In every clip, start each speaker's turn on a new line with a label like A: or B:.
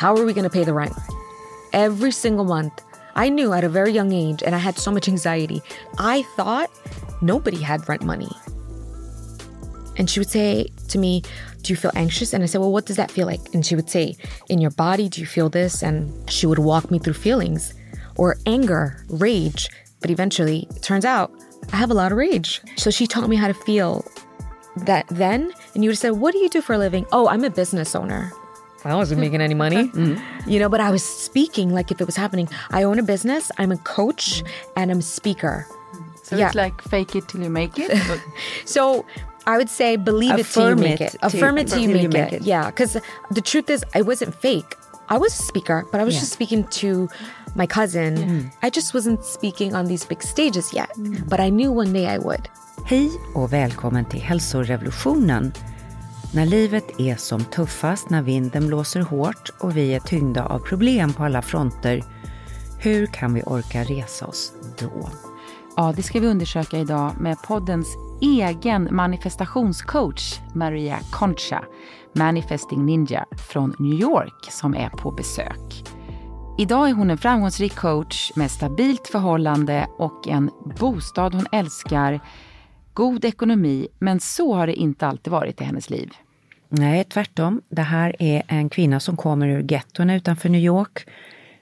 A: How are we going to pay the rent? Every single month, I knew at a very young age, and I had so much anxiety. I thought nobody had rent money. And she would say to me, Do you feel anxious? And I said, Well, what does that feel like? And she would say, In your body, do you feel this? And she would walk me through feelings or anger, rage. But eventually, it turns out I have a lot of rage. So she taught me how to feel that then. And you would say, What do you do for a living? Oh, I'm a business owner. I wasn't making any money, mm-hmm. you know, but I was speaking like if it was happening. I own a business, I'm a coach, and I'm a speaker.
B: So
A: Yeah.
B: it's like fake it till you make it.
A: So I would say believe it till you make
C: it
A: it. Affirm it till you
C: till you
A: make,
C: make
A: it.
C: it.
A: Yeah, because the truth is, I wasn't fake. I was a speaker, but I was
C: Yeah.
A: just speaking to my cousin. Mm. I just wasn't speaking on these big stages yet, mm. but I knew one day I would.
C: Hej och välkommen till hälsorevolutionen. När livet är som tuffast, när vinden blåser hårt och vi är tyngda av problem på alla fronter, hur kan vi orka resa oss då?
B: Ja, det ska vi undersöka idag med poddens egen manifestationscoach Maria Concha, Manifesting Ninja från New York, som är på besök. Idag är hon en framgångsrik coach med stabilt förhållande och en bostad hon älskar, god ekonomi, men så har det inte alltid varit i hennes liv.
C: Nej, tvärtom. Det här är en kvinna som kommer ur getton utanför New York.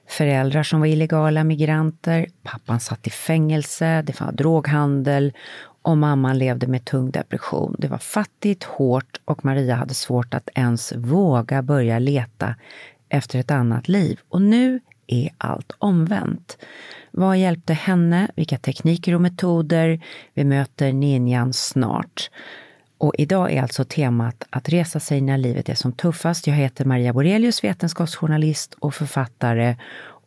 C: Föräldrar som var illegala migranter, pappan satt i fängelse, det var droghandel och mamman levde med tung depression. Det var fattigt, hårt och Maria hade svårt att ens våga börja leta efter ett annat liv. Och nu är allt omvänt. Vad hjälpte henne? Vilka tekniker och metoder? Vi möter ninjan snart. Och idag är alltså temat att resa sig när livet är som tuffast. Jag heter Maria Borelius, vetenskapsjournalist och författare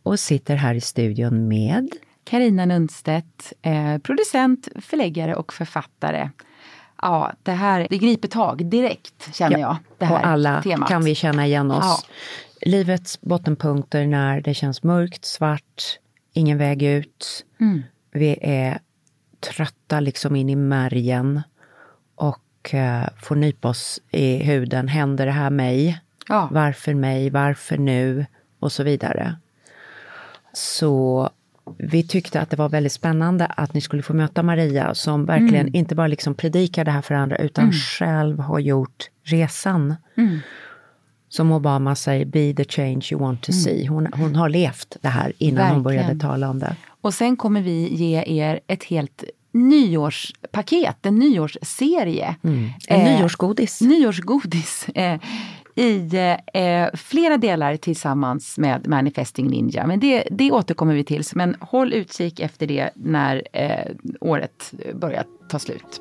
C: och sitter här i studion med
B: Karina Nundstedt, eh, producent, förläggare och författare. Ja, det här det griper tag direkt, känner jag. Det här
C: och alla
B: temat.
C: kan vi känna igen oss.
B: Ja.
C: Livets bottenpunkter när det känns mörkt, svart, ingen väg ut.
B: Mm.
C: Vi är trötta liksom in i märgen och eh, får nypa oss i huden. Händer det här mig?
B: Ja.
C: Varför mig? Varför nu? Och så vidare. Så vi tyckte att det var väldigt spännande att ni skulle få möta Maria som verkligen
B: Mm.
C: inte bara liksom predikar det här för andra utan själv har gjort resan.
B: Mm.
C: Som Obama säger, be the change you want to see. Hon, hon har levt det här innan hon
B: Mm. Verkligen.
C: började tala om det.
B: Och sen kommer vi ge er ett helt nyårspaket, en nyårsserie.
C: Mm. En
B: Eh,
C: nyårsgodis.
B: Nyårsgodis. Eh, I eh, flera delar tillsammans med Manifesting Ninja. Men det, det återkommer vi till. Men håll utkik efter det när eh, året börjar ta slut.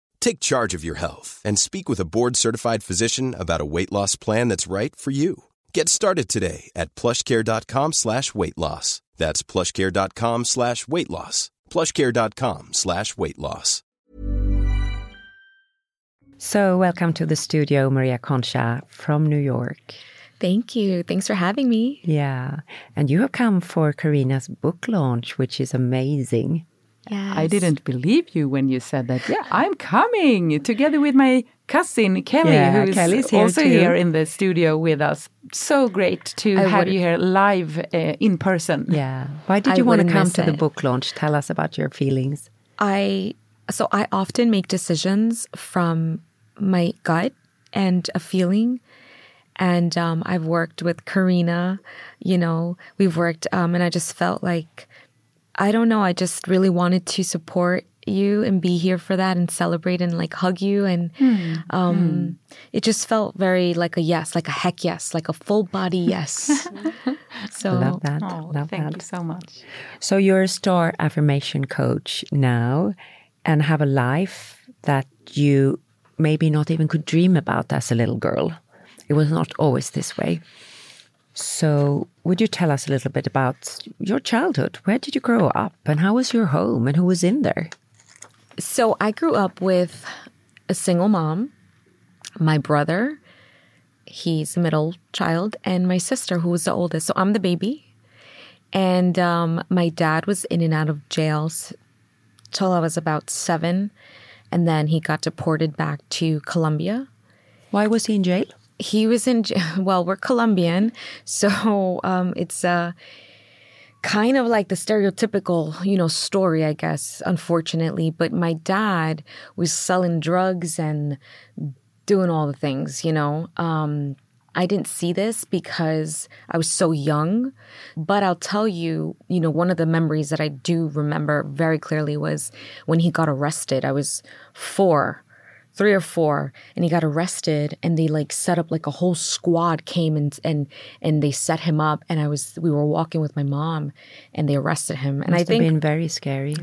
D: Take charge of your health and speak with a board-certified physician about a weight loss plan that's right for you. Get started today at plushcare.com slash weight loss. That's plushcare.com slash weight loss. plushcare.com slash weight loss.
C: So, welcome to the studio, Maria Concha from New York.
A: Thank you. Thanks for having me.
C: Yeah. And you have come for Carina's book launch, which is amazing.
A: Yes.
B: I didn't believe you when you said that. Yeah, I'm coming together with my cousin Kelly,
C: Yeah,
B: who's
C: Kelly's here
B: also
C: too.
B: here in the studio with us. So great to
A: I
B: have you here live uh, in person.
C: Yeah. Why did
A: I
C: you want to come to the book launch? Tell us about your feelings.
A: I so I often make decisions from my gut and a feeling. And um, I've worked with Carina, you know, we've worked, um, and I just felt like, I don't know, I just really wanted to support you and be here for that and celebrate and like hug you. And um, it just felt very like a yes, like a heck yes, like a full body yes. so
C: Love that.
B: Oh,
C: Love
B: thank
C: that.
B: you so much.
C: So you're a star affirmation coach now and have a life that you maybe not even could dream about as a little girl. It was not always this way. So, would you tell us a little bit about your childhood? Where did you grow up and how was your home and who was in there?
A: So I grew up with a single mom, my brother, he's a middle child, and my sister, who was the oldest. So I'm the baby. And um, my dad was in and out of jails till I was about seven. And then he got deported back to Colombia.
C: Why was he in jail?
A: He was in, well, we're Colombian. So um, it's uh, kind of like the stereotypical, you know, story, I guess, unfortunately. But my dad was selling drugs and doing all the things, you know. Um, I didn't see this because I was so young. But I'll tell you, you know, one of the memories that I do remember very clearly was when he got arrested. I was four three or four and he got arrested and they like set up like a whole squad came and and and they set him up and I was we were walking with my mom and they arrested him. And
C: Must
A: I think
C: been very scary.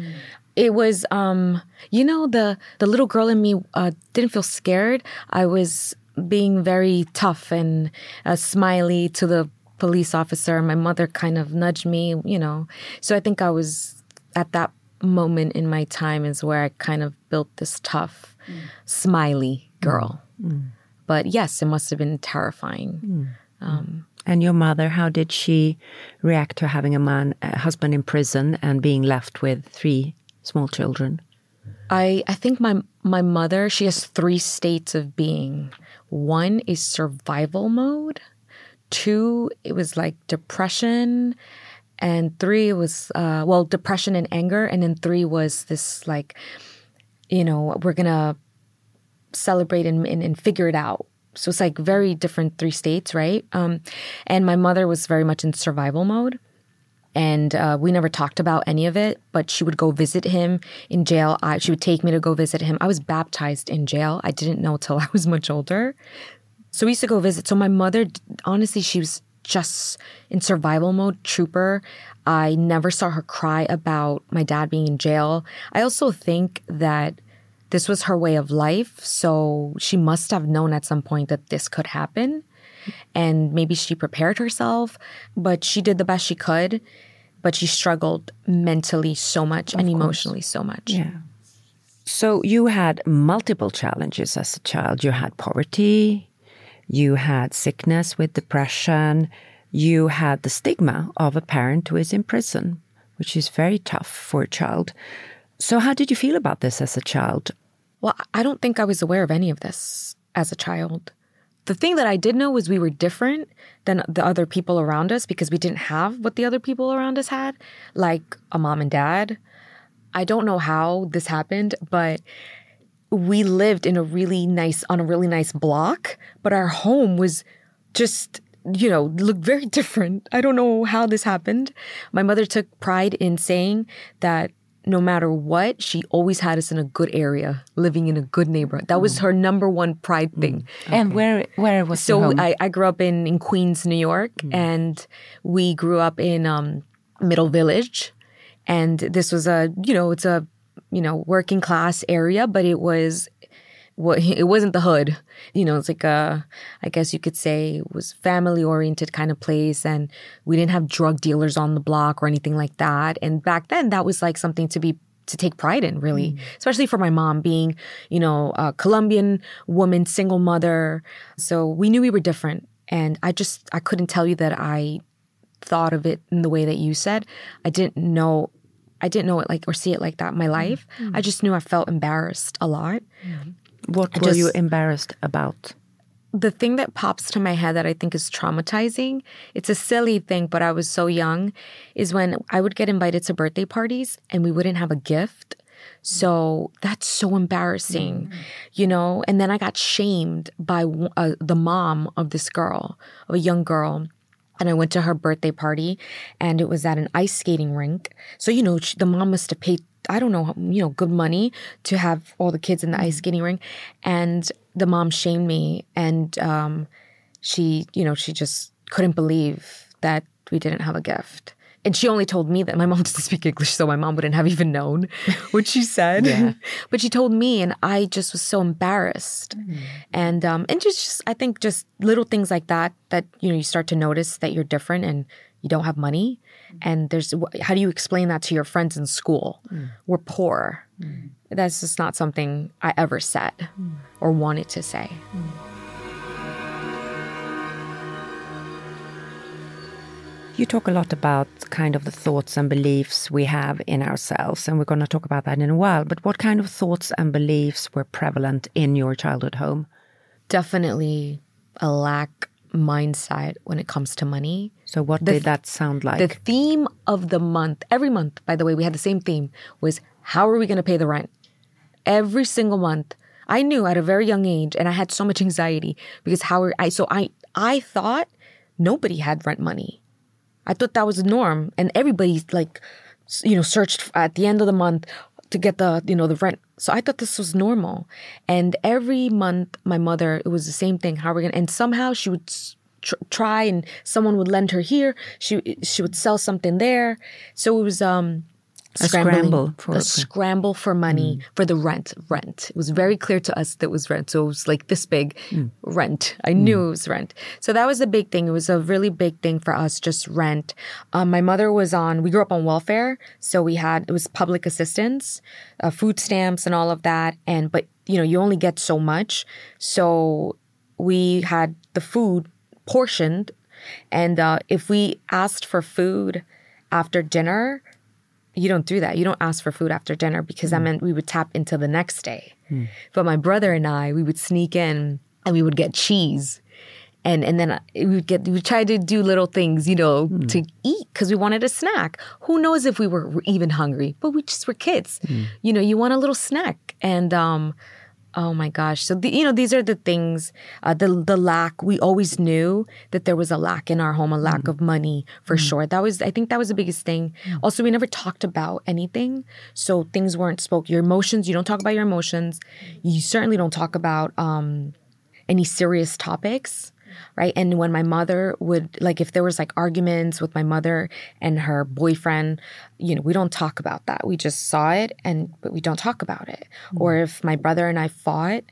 A: it was um you know the the little girl in me uh, didn't feel scared. I was being very tough and uh, smiley to the police officer. My mother kind of nudged me you know. So i think i was at that moment in my time is where i kind of built this tough smiley mm. girl. Mm. But yes it must have been terrifying. Mm.
C: Um, and your mother, how did she react to having a man, a husband in prison and being left with three small children?
A: I I think my my mother she has three states of being. One is survival mode. Two, it was like depression, and three was uh, well depression and anger, and then three was this like, you know, we're gonna celebrate and, and, and figure it out. So it's like very different three states, right? Um, and my mother was very much in survival mode. And uh, we never talked about any of it but she would go visit him in jail. I, she would take me to go visit him. I was baptized in jail. I didn't know till i was much older. So we used to go visit. So my mother honestly she was just in survival mode trooper i never saw her cry about my dad being in jail i also think that this was her way of life so she must have known at some point that this could happen and maybe she prepared herself, but she did the best she could. But she struggled mentally so much and emotionally so much.
C: Yeah. So you had multiple challenges as a child. You had poverty, you had sickness with depression, you had the stigma of a parent who is in prison, which is very tough for a child. So how did you feel about this as a child?
A: Well, I don't think I was aware of any of this as a child. The thing that I did know was we were different than the other people around us because we didn't have what the other people around us had, like a mom and dad. I don't know how this happened, but we lived in a really nice on a really nice block, but our home was just you know looked very different. I don't know how this happened. My mother took pride in saying that no matter what, she always had us in a good area, living in a good neighborhood. That was mm. her number one pride mm. thing.
B: And where where it was
A: So? I, I grew up in, in Queens, New York, mm. and we grew up in um, Middle Village. And this was a, you know, it's a, you know, working class area, but it was, it wasn't the hood. You know, it's like a, I guess you could say it was family oriented kind of place. And we didn't have drug dealers on the block or anything like that. And back then that was like something to be to take pride in, really, mm. especially for my mom being, you know, a Colombian woman, single mother. So we knew we were different. And I just, I couldn't tell you that I thought of it in the way that you said. I didn't know, I didn't know it like, or see it like that in my mm-hmm. life. Mm-hmm. I just knew I felt embarrassed a lot. Mm-hmm.
C: What
A: I
C: were you embarrassed about?
A: the thing that pops to my head that I think is traumatizing, it's a silly thing, but I was so young, is when I would get invited to birthday parties and we wouldn't have a gift. So that's so embarrassing, you know? And then I got shamed by uh, the mom of this girl, of a young girl. And I went to her birthday party and it was at an ice skating rink. So, you know, sh- the mom must have paid, I don't know, you know, good money to have all the kids in the ice skating rink. And the mom shamed me and um, she, you know, she just couldn't believe that we didn't have a gift. And she only told me that my mom doesn't speak English, so my mom wouldn't have even known what she said. but she told me, and I just was so embarrassed. Mm. And um, and just, just I think just little things like that that you know you start to notice that you're different and you don't have money. Mm. And there's how do you explain that to your friends in school? Mm. We're poor. That's just not something I ever said or wanted to say.
C: You talk a lot about kind of the thoughts and beliefs we have in ourselves, and we're going to talk about that in a while. But what kind of thoughts and beliefs were prevalent in your childhood home?
A: Definitely a lack mindset when it comes to money.
C: So, what
A: The
C: did that sound like?
A: The theme of the month, every month, by the way, we had the same theme, was how are we going to pay the rent? Every single month. I knew at a very young age, and I had so much anxiety because how are I? So I, I thought nobody had rent money. I thought that was the norm, and everybody like, you know, searched at the end of the month to get the, you know, the rent. So I thought this was normal, and every month my mother, it was the same thing. How are we gonna? And somehow she would tr- try, and someone would lend her here. She she would sell something there. So it was um.
C: A scramble for-
A: a scramble for money for the rent. Rent. It was very clear to us that it was rent. So it was like this big rent. I knew it was rent. So that was a big thing. It was a really big thing for us, just rent. Um, my mother was on. We grew up on welfare, so we had it was public assistance, uh, food stamps, and all of that. And but you know you only get so much. So we had the food portioned, and uh, if we asked for food after dinner you don't do that. You don't ask for food after dinner because that hmm. meant we would tap into the next day. Hmm. But my brother and I, we would sneak in and we would get cheese. And and then we would get we try to do little things, you know, hmm. to eat because we wanted a snack. Who knows if we were even hungry? But we just were kids. You know, you want a little snack. And um Oh my gosh! So the, you know these are the things. Uh, the the lack. We always knew that there was a lack in our home, a lack of money for sure. That was I think that was the biggest thing. Also, we never talked about anything, so things weren't spoke. Your emotions. You don't talk about your emotions. You certainly don't talk about um, any serious topics right? And when my mother would like if there was like arguments with my mother and her boyfriend you know we don't talk about that. We just saw it and but we don't talk about it. Mm. Or if my brother and i fought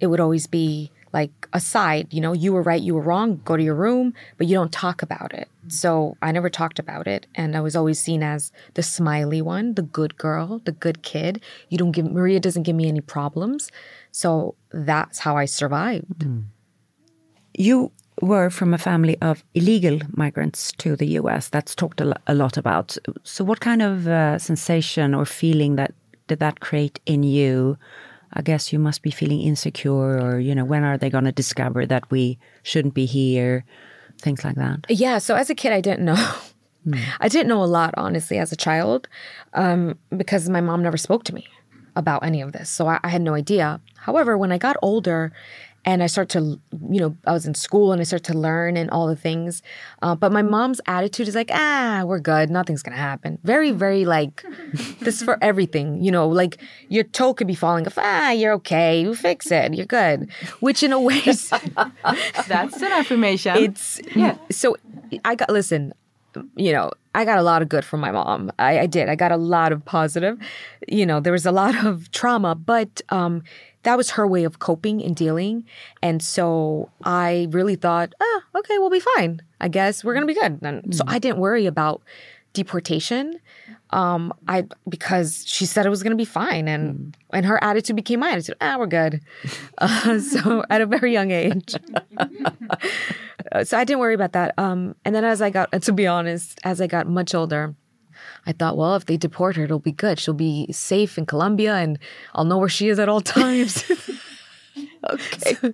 A: it would always be like aside you know you were right you were wrong go to your room but you don't talk about it. Mm. So i never talked about it and i was always seen as the smiley one the good girl the good kid. You don't give maria doesn't give me any problems. So that's how i survived mm.
C: You were from a family of illegal migrants to the US. That's talked a, lo- a lot about. So, what kind of uh, sensation or feeling that did that create in you? I guess you must be feeling insecure, or you know, when are they going to discover that we shouldn't be here? Things like that.
A: Yeah. So as a kid, I didn't know. I didn't know a lot, honestly, as a child, um, because my mom never spoke to me about any of this. So I, I had no idea. However, when I got older and I start to, you know, I was in school and I start to learn and all the things. Uh, but my mom's attitude is like, ah, we're good. Nothing's going to happen. Very, very like, this for everything. You know, like your toe could be falling off. Ah, you're okay. You fix it. You're good. Which in a way, is-
B: That's an affirmation.
A: it's yeah. so I got listen, you know, I got a lot of good from my mom. I, I did. I got a lot of positive. You know, there was a lot of trauma, but um, that was her way of coping and dealing. And so I really thought, oh, okay, we'll be fine. I guess we're gonna be good. And so I didn't worry about deportation. Um, I because she said it was going to be fine, and and her attitude became my attitude. Ah, we're good. Uh, so at a very young age, Uh, so I didn't worry about that. Um, and then as I got, to be honest, as I got much older, I thought, well, if they deport her, it'll be good. She'll be safe in Colombia, and I'll know where she is at all times. okay. So,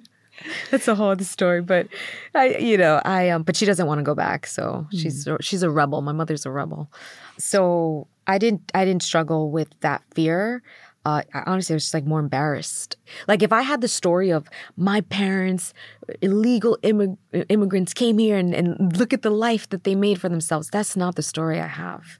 A: that's a whole other story, but I, you know, I um, but she doesn't want to go back, so she's she's a rebel. My mother's a rebel, so I didn't I didn't struggle with that fear. Uh, I honestly, I was just like more embarrassed. Like if I had the story of my parents, illegal immig- immigrants came here and, and look at the life that they made for themselves. That's not the story I have.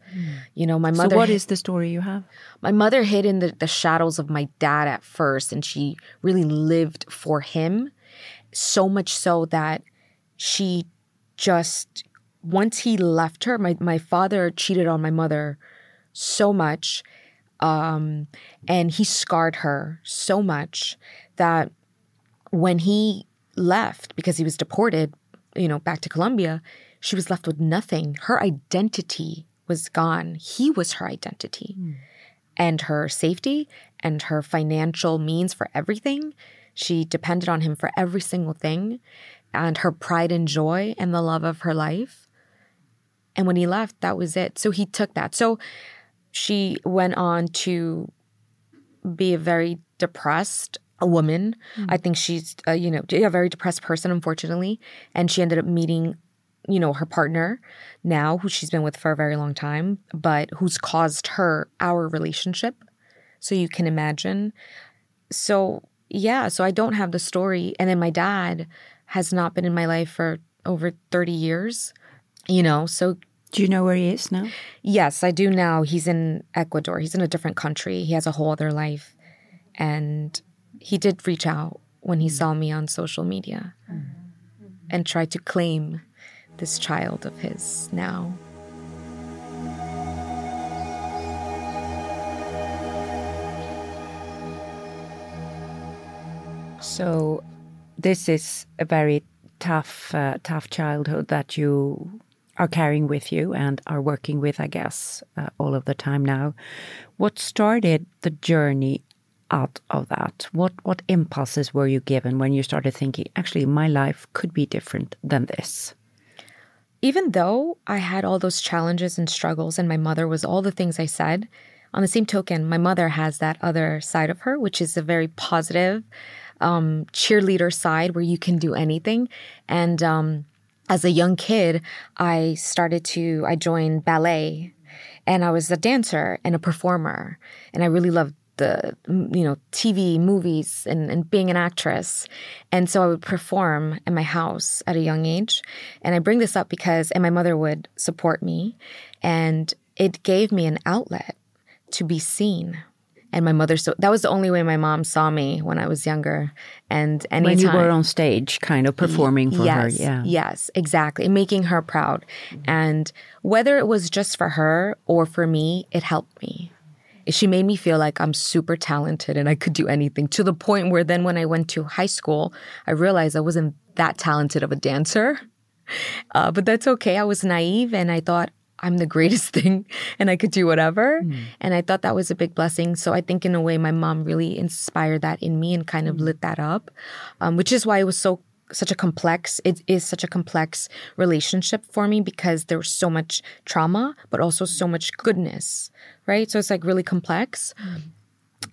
A: You know, my mother.
C: what
A: hid-
C: is the story you have?
A: my mother hid in the, the shadows of my dad at first, and she really lived for him. So much so that she just, once he left her, my, my father cheated on my mother so much. Um, and he scarred her so much that when he left, because he was deported, you know, back to Colombia, she was left with nothing. Her identity was gone. He was her identity and her safety and her financial means for everything. She depended on him for every single thing and her pride and joy and the love of her life. And when he left, that was it. So he took that. So she went on to be a very depressed woman. I think she's, uh, you know, a very depressed person, unfortunately. And she ended up meeting, you know, her partner now, who she's been with for a very long time, but who's caused her our relationship. So you can imagine. So, yeah, so I don't have the story. And then my dad has not been in my life for over 30 years, you know, so
C: Do you know where he is now?
A: Yes, I do now. He's in Ecuador. He's in a different country. He has a whole other life. And he did reach out when he saw me on social media and tried to claim this child of his now.
C: So this is a very tough, uh, tough childhood that you are carrying with you and are working with, I guess, uh, all of the time now. What started the journey out of that? What what impulses were you given when you started thinking, actually, my life could be different than this?
A: Even though I had all those challenges and struggles, and my mother was all the things I said, on the same token, my mother has that other side of her, which is a very positive um, cheerleader side where you can do anything. And um, as a young kid, I started to, I joined ballet and I was a dancer and a performer. And I really loved the, you know, TV, movies, and, and being an actress. And so I would perform in my house at a young age. And I bring this up because, and my mother would support me. And it gave me an outlet to be seen. And my mother, so that was the only way my mom saw me when I was younger. And anytime
C: When you were on stage, kind of performing for her,
A: yes,
C: yeah.
A: Yes, exactly. Making her proud. And whether it was just for her or for me, it helped me. She made me feel like I'm super talented and I could do anything to the point where then when I went to high school, I realized I wasn't that talented of a dancer. Uh, but that's okay. I was naive and I thought I'm the greatest thing and I could do whatever. And I thought that was a big blessing. So I think, in a way, my mom really inspired that in me and kind of lit that up, um, which is why it was so such a complex it is such a complex relationship for me because there was so much trauma but also so much goodness right so it's like really complex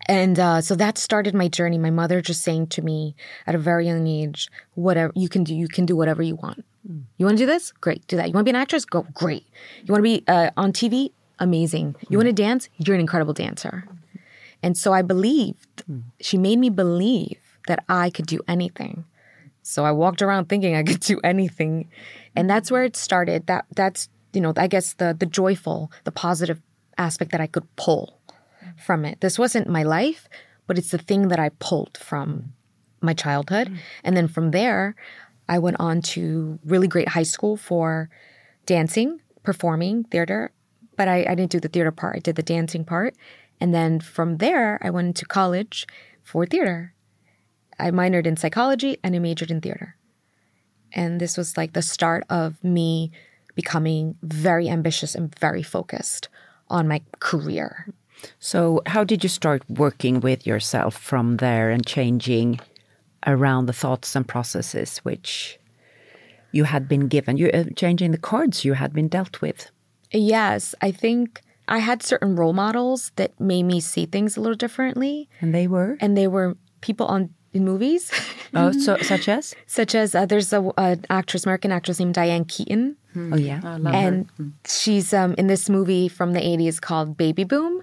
A: and uh, so that started my journey. My mother just saying to me at a very young age, "Whatever you can do, you can do whatever you want. You want to do this? Great, do that. You want to be an actress? Go, great. You want to be uh, on TV? Amazing. You want to dance? You're an incredible dancer." And so I believed. She made me believe that I could do anything. So I walked around thinking I could do anything, and that's where it started. That that's you know I guess the the joyful, the positive aspect that I could pull from it. This wasn't my life, but it's the thing that I pulled from my childhood. And then from there, I went on to really great high school for dancing, performing, theater. But I, I didn't do the theater part, I did the dancing part. And then from there, I went into college for theater. I minored in psychology and I majored in theater. And this was like the start of me becoming very ambitious and very focused on my career.
C: So, how did you start working with yourself from there and changing around the thoughts and processes which you had been given? You uh, changing the cards you had been dealt with.
A: Yes, I think I had certain role models that made me see things a little differently,
C: And they were?
A: and they were people on in movies,
C: oh, so, such as?
A: such as uh, there's a an actress, American actress named Diane Keaton,
C: Oh, yeah.
A: and she's um, in this movie from the 80s called Baby Boom.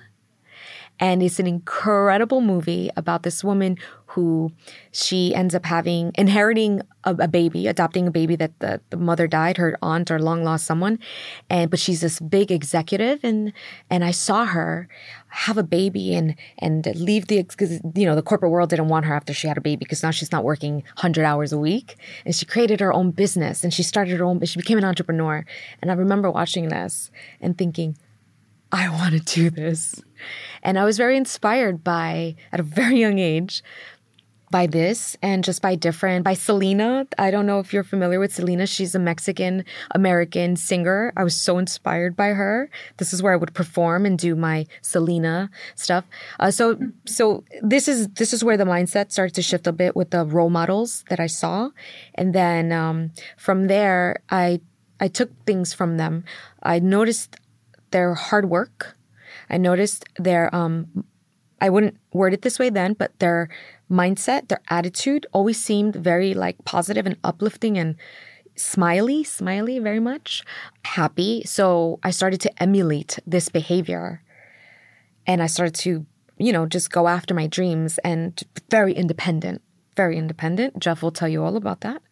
A: And it's an incredible movie about this woman who she ends up having, inheriting a, a baby, adopting a baby that the, the mother died, her aunt or long lost someone. And, but she's this big executive. And, and I saw her have a baby and, and leave the, cause, you know, the corporate world didn't want her after she had a baby because now she's not working 100 hours a week. And she created her own business and she started her own, she became an entrepreneur. And I remember watching this and thinking, I want to do this. And I was very inspired by, at a very young age, by this and just by different, by Selena. I don't know if you're familiar with Selena. She's a Mexican American singer. I was so inspired by her. This is where I would perform and do my Selena stuff. Uh, so, so this is this is where the mindset started to shift a bit with the role models that I saw, and then um, from there, I I took things from them. I noticed their hard work. I noticed their um I wouldn't word it this way then, but their mindset, their attitude always seemed very like positive and uplifting and smiley, smiley very much, happy. So I started to emulate this behavior and I started to, you know, just go after my dreams and very independent, very independent. Jeff will tell you all about that.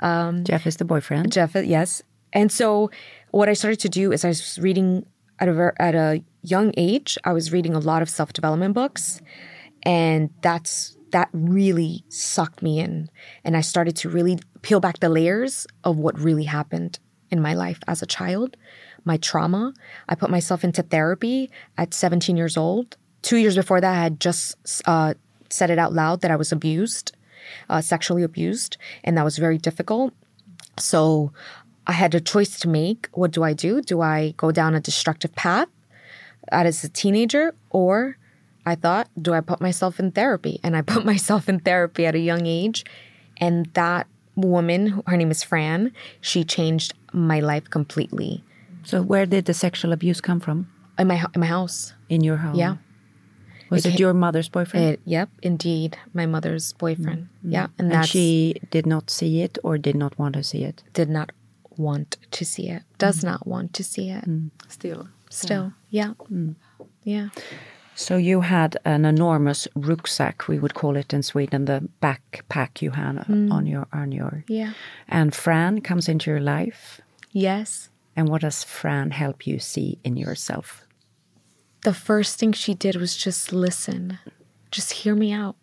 C: Um, Jeff is the boyfriend.
A: Jeff, yes. And so what I started to do is I was reading at a at a young age. I was reading a lot of self development books, and that's that really sucked me in. And I started to really peel back the layers of what really happened in my life as a child, my trauma. I put myself into therapy at 17 years old. Two years before that, I had just uh, said it out loud that I was abused, uh, sexually abused, and that was very difficult. So I had a choice to make. What do I do? Do I go down a destructive path as a teenager? Or I thought, do I put myself in therapy? And I put myself in therapy at a young age. And that woman, her name is Fran, she changed my life completely
C: So, where did the sexual abuse come from?
A: in my, in my house.
C: In your home?
A: Yeah.
C: Was it,
A: ca-
C: your mother's boyfriend?
A: It, yep, indeed. My mother's boyfriend. Mm-hmm. Yeah. And,
C: and she did not see it or did not want to see it?
A: did not want to see it, does mm. not want to see it. Mm.
B: Still.
A: Still. Yeah. Yeah. Mm.
C: So you had an enormous rucksack, we would call it in Sweden, the backpack you had mm. on your on your
A: Yeah.
C: and Fran comes into your life.
A: Yes.
C: And what does Fran help you see in yourself?
A: the first thing she did was just listen, just hear me out.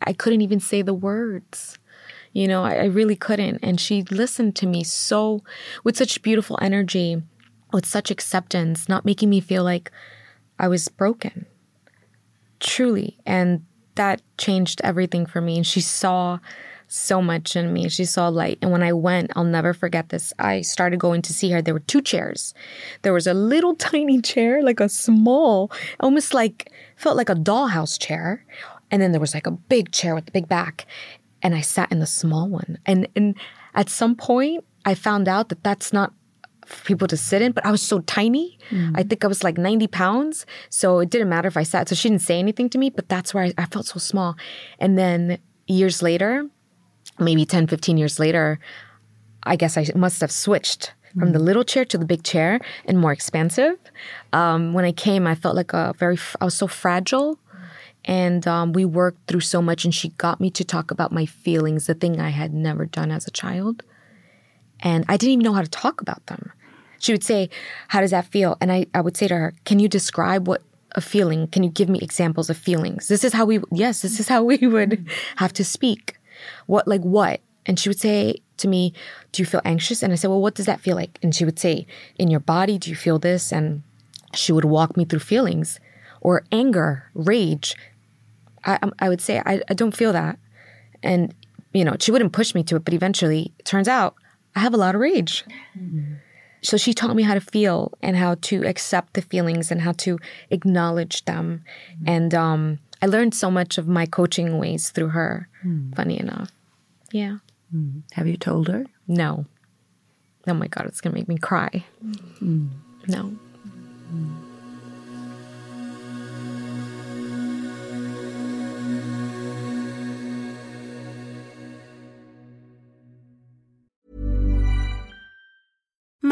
A: I couldn't even say the words. You know, I, I really couldn't. And she listened to me so, with such beautiful energy, with such acceptance, not making me feel like I was broken. Truly. And that changed everything for me. And she saw so much in me. She saw light. And when I went, I'll never forget this. I started going to see her. There were two chairs. There was a little tiny chair, like a small, almost like, felt like a dollhouse chair. And then there was like a big chair with a big back. And I sat in the small one. And, and at some point, I found out that that's not for people to sit in, but I was so tiny. I think I was like 90 pounds. So it didn't matter if I sat. So she didn't say anything to me, but that's where I, I felt so small. And then years later, maybe 10, 15 years later, I guess I must have switched from the little chair to the big chair and more expansive. Um, when I came, I felt like a very, I was so fragile. And um, we worked through so much, and she got me to talk about my feelings, the thing I had never done as a child. And I didn't even know how to talk about them. She would say, How does that feel? And I, I would say to her, Can you describe what a feeling? Can you give me examples of feelings? This is how we, yes, this is how we would have to speak. What, like what? And she would say to me, Do you feel anxious? And I said, Well, what does that feel like? And she would say, In your body, do you feel this? And she would walk me through feelings or anger, rage. I, I would say, I, I don't feel that. And, you know, she wouldn't push me to it, but eventually it turns out I have a lot of rage. Mm-hmm. so she taught me how to feel and how to accept the feelings and how to acknowledge them. Mm-hmm. And um, I learned so much of my coaching ways through her, mm-hmm. funny enough. Yeah.
C: Have you told her?
A: No. Oh my God, it's going to make me cry. No.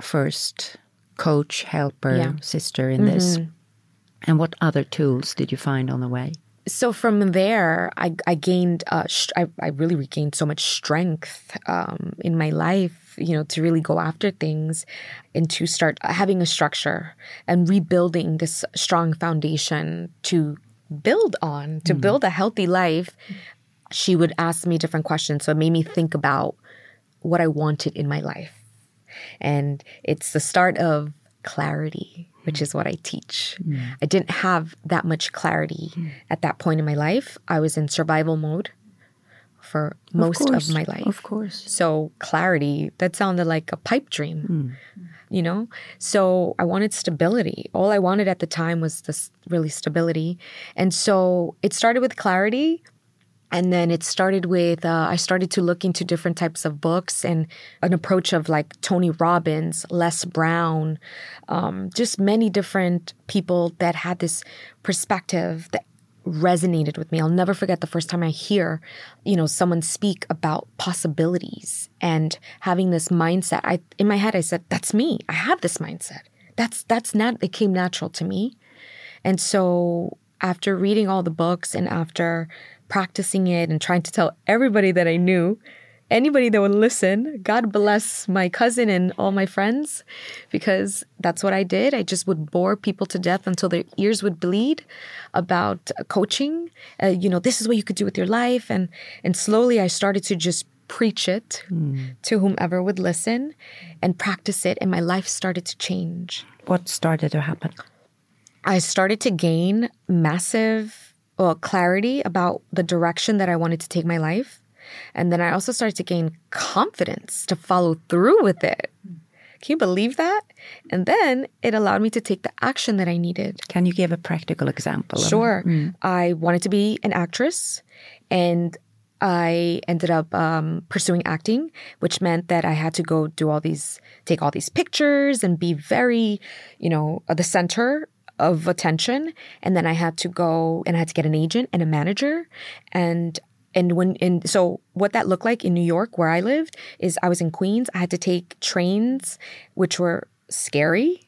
C: first coach, helper,
A: Yeah.
C: sister in this. And what other tools did you find on the way?
A: so from there i, I gained uh, sh- I, I really regained so much strength um, in my life you know to really go after things and to start having a structure and rebuilding this strong foundation to build on to build a healthy life she would ask me different questions so it made me think about what i wanted in my life and it's the start of clarity, which is what I teach. Mm. I didn't have that much clarity mm. at that point in my life. I was in survival mode for most of,
C: course,
A: my life.
C: Of course.
A: So, clarity, that sounded like a pipe dream, mm. you know? So, I wanted stability. All I wanted at the time was this really stability. And so, it started with clarity. And then it started with, uh, I started to look into different types of books and an approach of like Tony Robbins, Les Brown, um, just many different people that had this perspective that resonated with me. I'll never forget the first time I hear, you know, someone speak about possibilities and having this mindset. I in my head I said, that's me. I have this mindset. That's that's not it came natural to me. And so after reading all the books and after practicing it and trying to tell everybody that I knew, anybody that would listen, God bless my cousin and all my friends, because that's what I did. I just would bore people to death until their ears would bleed about coaching. Uh, you know, this is what you could do with your life, and and slowly I started to just preach it to whomever would listen and practice it, and my life started to change.
C: What started to happen?
A: I started to gain massive well, clarity about the direction that I wanted to take my life. And then I also started to gain confidence to follow through with it. Can you believe that? And then it allowed me to take the action that I needed.
C: Can you give a practical example? of-
A: Sure. I wanted to be an actress and I ended up um, pursuing acting, which meant that I had to go do all these, take all these pictures and be very, you know, at the center of attention. And then I had to go and I had to get an agent and a manager. And and when and so what that looked like in New York where I lived is I was in Queens. I had to take trains, which were scary.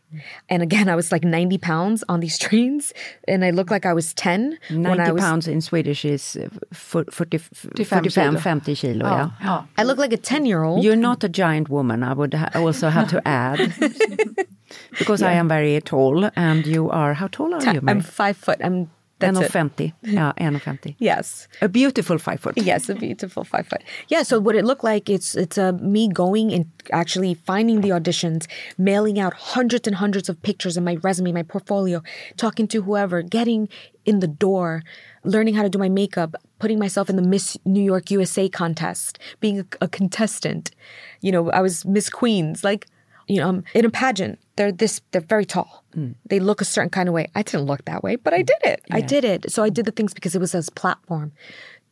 A: And again, I was like 90 pounds on these trains, and I looked like I was 10 when
C: 90
A: I was.
C: pounds in Swedish is uh, fo- 40,
B: 45
C: 45,
B: kilo.
C: 50. Yeah.
B: Ja.
A: I look like a 10 year old.
C: You're not a giant woman, I would ha- also have to add. because I am very tall and you are, how tall are you?
A: I'm five foot. I'm That's it.
C: 1,50. Ja, 1,50.
A: Yes.
C: A beautiful five foot.
A: Yes, a beautiful five foot. Yeah. So what it looked like, it's it's uh, me going and actually finding the auditions, mailing out hundreds and hundreds of pictures in my resume, my portfolio, talking to whoever, getting in the door, learning how to do my makeup, putting myself in the Miss New York USA contest, being a, a contestant. You know, I was Miss Queens, like you know, um, in a pageant. They're this, they're very tall. They look a certain kind of way. I didn't look that way, but I did it. I did it. So I did the things because it was a platform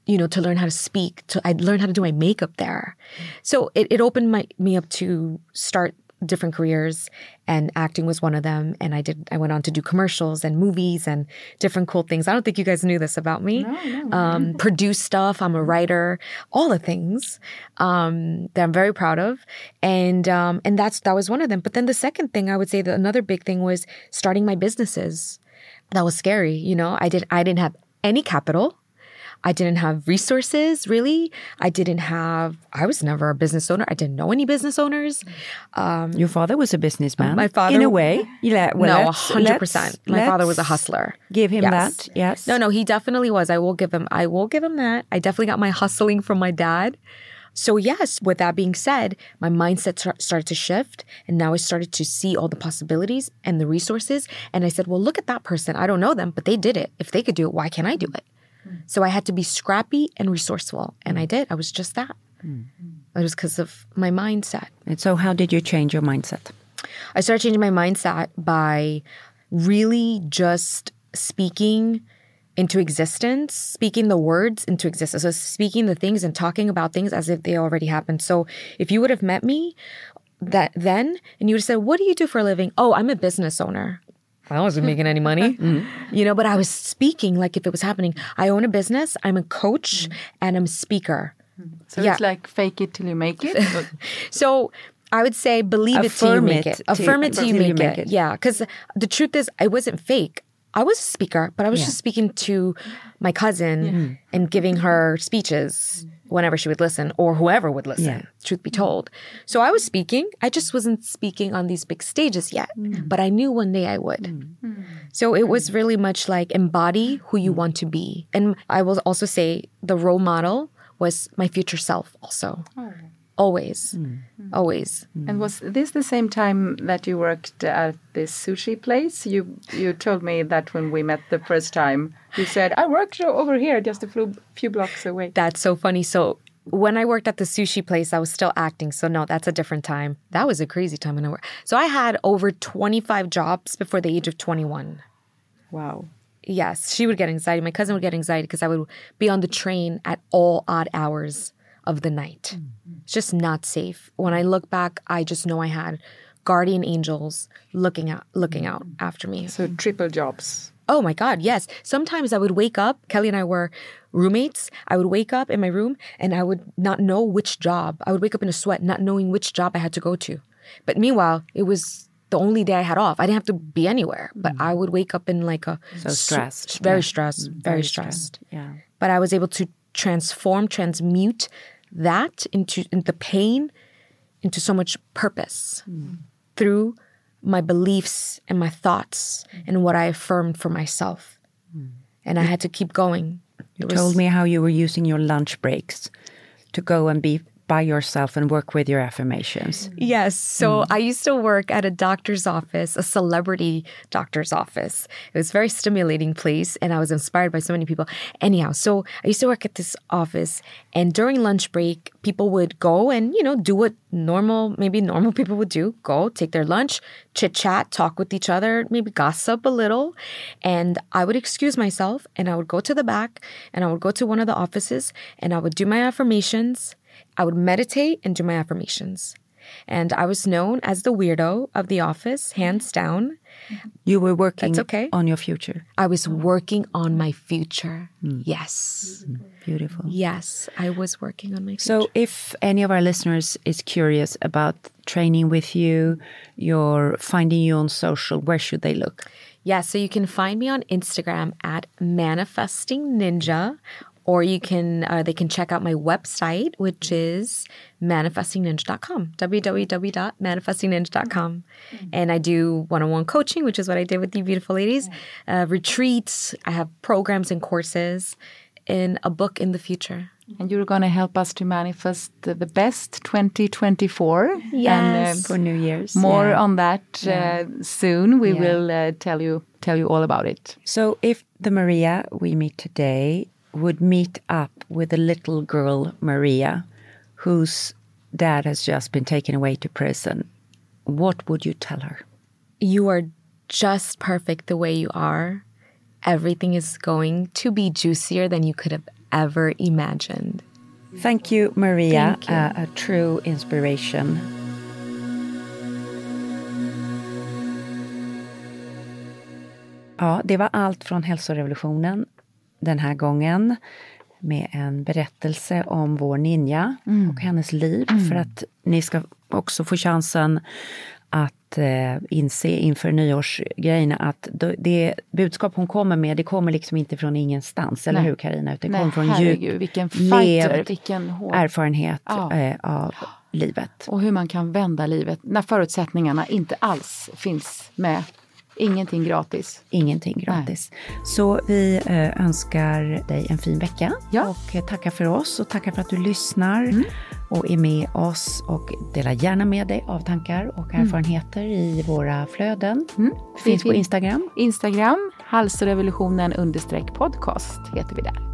A: you know, to learn how to speak. To I learned how to do my makeup there. So it, it opened my me up to start different careers and acting was one of them and i did i went on to do commercials and movies and different cool things. I don't think you guys knew this about me. Um, produce stuff i'm a writer all the things um, that i'm very proud of. And um, and that's that was one of them. But then the second thing i would say that another big thing was starting my businesses. That was scary you know? I did i didn't have any capital I didn't have resources really. I didn't have, I was never a business owner. I didn't know any business owners.
C: Um, Your father was a businessman.
A: My father-
C: In a way. Yeah, well,
A: no,
C: let's-
A: 100%.
C: let's-
A: My father was a hustler.
C: Give him
A: Yes.
C: that. Yes.
A: No, no, he definitely was. I will give him, I will give him that. I definitely got my hustling from my dad. So, yes, with that being said, my mindset tar- started to shift. And now I started to see all the possibilities and the resources. And I said, well, look at that person. I don't know them, but they did it. If they could do it, why can't I do it? So I had to be scrappy and resourceful. And I did. I was just that. Hmm. It was because of my mindset.
C: And so, how did you change your mindset?
A: I started changing my mindset by really just speaking into existence, speaking the words into existence. So speaking the things and talking about things as if they already happened. So if you would have met me that then and you would have said, What do you do for a living? Oh, I'm a business owner. I wasn't making any money, mm-hmm. you know, but I was speaking like if it was happening. I own a business, I'm a coach, mm-hmm. and I'm a speaker. Mm-hmm.
B: So
A: Yeah.
B: it's like fake it till you make it.
A: So I would say believe it till you make
C: it
A: it. Affirm it till you make, it. Yeah, because the truth is, I wasn't fake. I was a speaker, but I was just speaking to my cousin and giving her speeches whenever she would listen or whoever would listen,
C: Yeah.
A: truth be told. So I was speaking. I just wasn't speaking on these big stages yet, mm. but I knew one day I would. Mm. So it was really much like embody who you mm. want to be. And I will also say the role model was my future self, also. Oh. Always. Mm. Always. Mm.
B: And was this the same time that you worked at this sushi place? You you told me that when we met the first time, you said I worked over here, just a few, few blocks away.
A: That's so funny. So when I worked at the sushi place, I was still acting. So no, that's a different time. That was a crazy time when I worked. So I had over 25 jobs before the age of 21.
B: Wow.
A: Yes, she would get anxiety. My cousin would get anxiety because I would be on the train at all odd hours of the night. Mm. It's just not safe. When I look back, I just know I had guardian angels looking out looking out mm. after me.
B: So triple jobs.
A: Oh my God, yes. Sometimes I would wake up, Kelly and I were roommates. I would wake up in my room and I would not know which job. I would wake up in a sweat, not knowing which job I had to go to. But meanwhile, it was the only day I had off. I didn't have to be anywhere, but mm. I would wake up in like a
C: So stressed.
A: very
C: Yeah.
A: stressed, very, stressed.
C: Yeah.
A: But I was able to transform, transmute that into, into the pain into so much purpose through my beliefs and my thoughts and what I affirmed for myself. And I had to keep going.
C: You told me how you were using your lunch breaks to go and be by yourself and work with your affirmations.
A: Yes. So mm. I used to work at a doctor's office, a celebrity doctor's office. It was a very stimulating place and I was inspired by so many people. Anyhow, so I used to work at this office and during lunch break, people would go and, you know, do what normal, maybe normal people would do. Go, take their lunch, chit chat, talk with each other, maybe gossip a little. And I would excuse myself and I would go to the back and I would go to one of the offices and I would do my affirmations. I would meditate and do my affirmations. And I was known as the weirdo of the office, hands down. Mm-hmm.
C: You were working
A: That's okay.
C: on your future.
A: I was working on my future. Mm. Yes. Mm-hmm.
C: Beautiful.
A: Yes, I was working on my future.
C: So, if any of our listeners is curious about training with you, you're finding you on social, where should they look?
A: yeah, so you can find me on Instagram at manifesting ninja or you can uh, they can check out my website which is manifestingninja.com www.manifestingninja.com and i do one-on-one coaching which is what i did with you beautiful ladies uh, retreats i have programs and courses and a book in the future
B: And you're going to help us to manifest the, the best 2024.
A: Yes.
B: And, um,
C: For New Year's.
B: more
C: yeah.
B: on that uh, soon. We
C: Yeah.
B: will uh, tell you tell you all about it.
C: So if the Maria we meet today would meet up with a little girl Maria, whose dad has just been taken away to prison, what would you tell her?
A: you are just perfect the way you are everything is going to be juicier than you could have ever imagined
C: Thank you, Maria.
A: Thank you.
C: Uh, a true inspiration. Ja, det var allt från hälsorevolutionen den här gången med en berättelse om vår ninja och hennes liv för att ni ska också få chansen att eh, inse inför nyårsgrejerna att det budskap hon kommer med, det kommer liksom inte från ingenstans, eller
B: Nej.
C: hur Karina? Utan det kommer från
B: herregud,
C: djup,
B: vilken fighter, vilken hård-
C: erfarenhet
B: Ja.
C: eh, av livet.
B: Och hur man kan vända livet när förutsättningarna inte alls finns med. Ingenting gratis.
C: Ingenting gratis. Så vi eh, önskar dig en fin vecka
B: Ja.
C: och eh, tackar för oss och tackar för att du lyssnar
B: Mm.
C: och är med oss och dela gärna med dig av tankar och erfarenheter i våra flöden.
B: Mm.
C: Finns på
B: fin-
C: Instagram.
B: Instagram, halsrevolutionen understreck podcast heter vi där.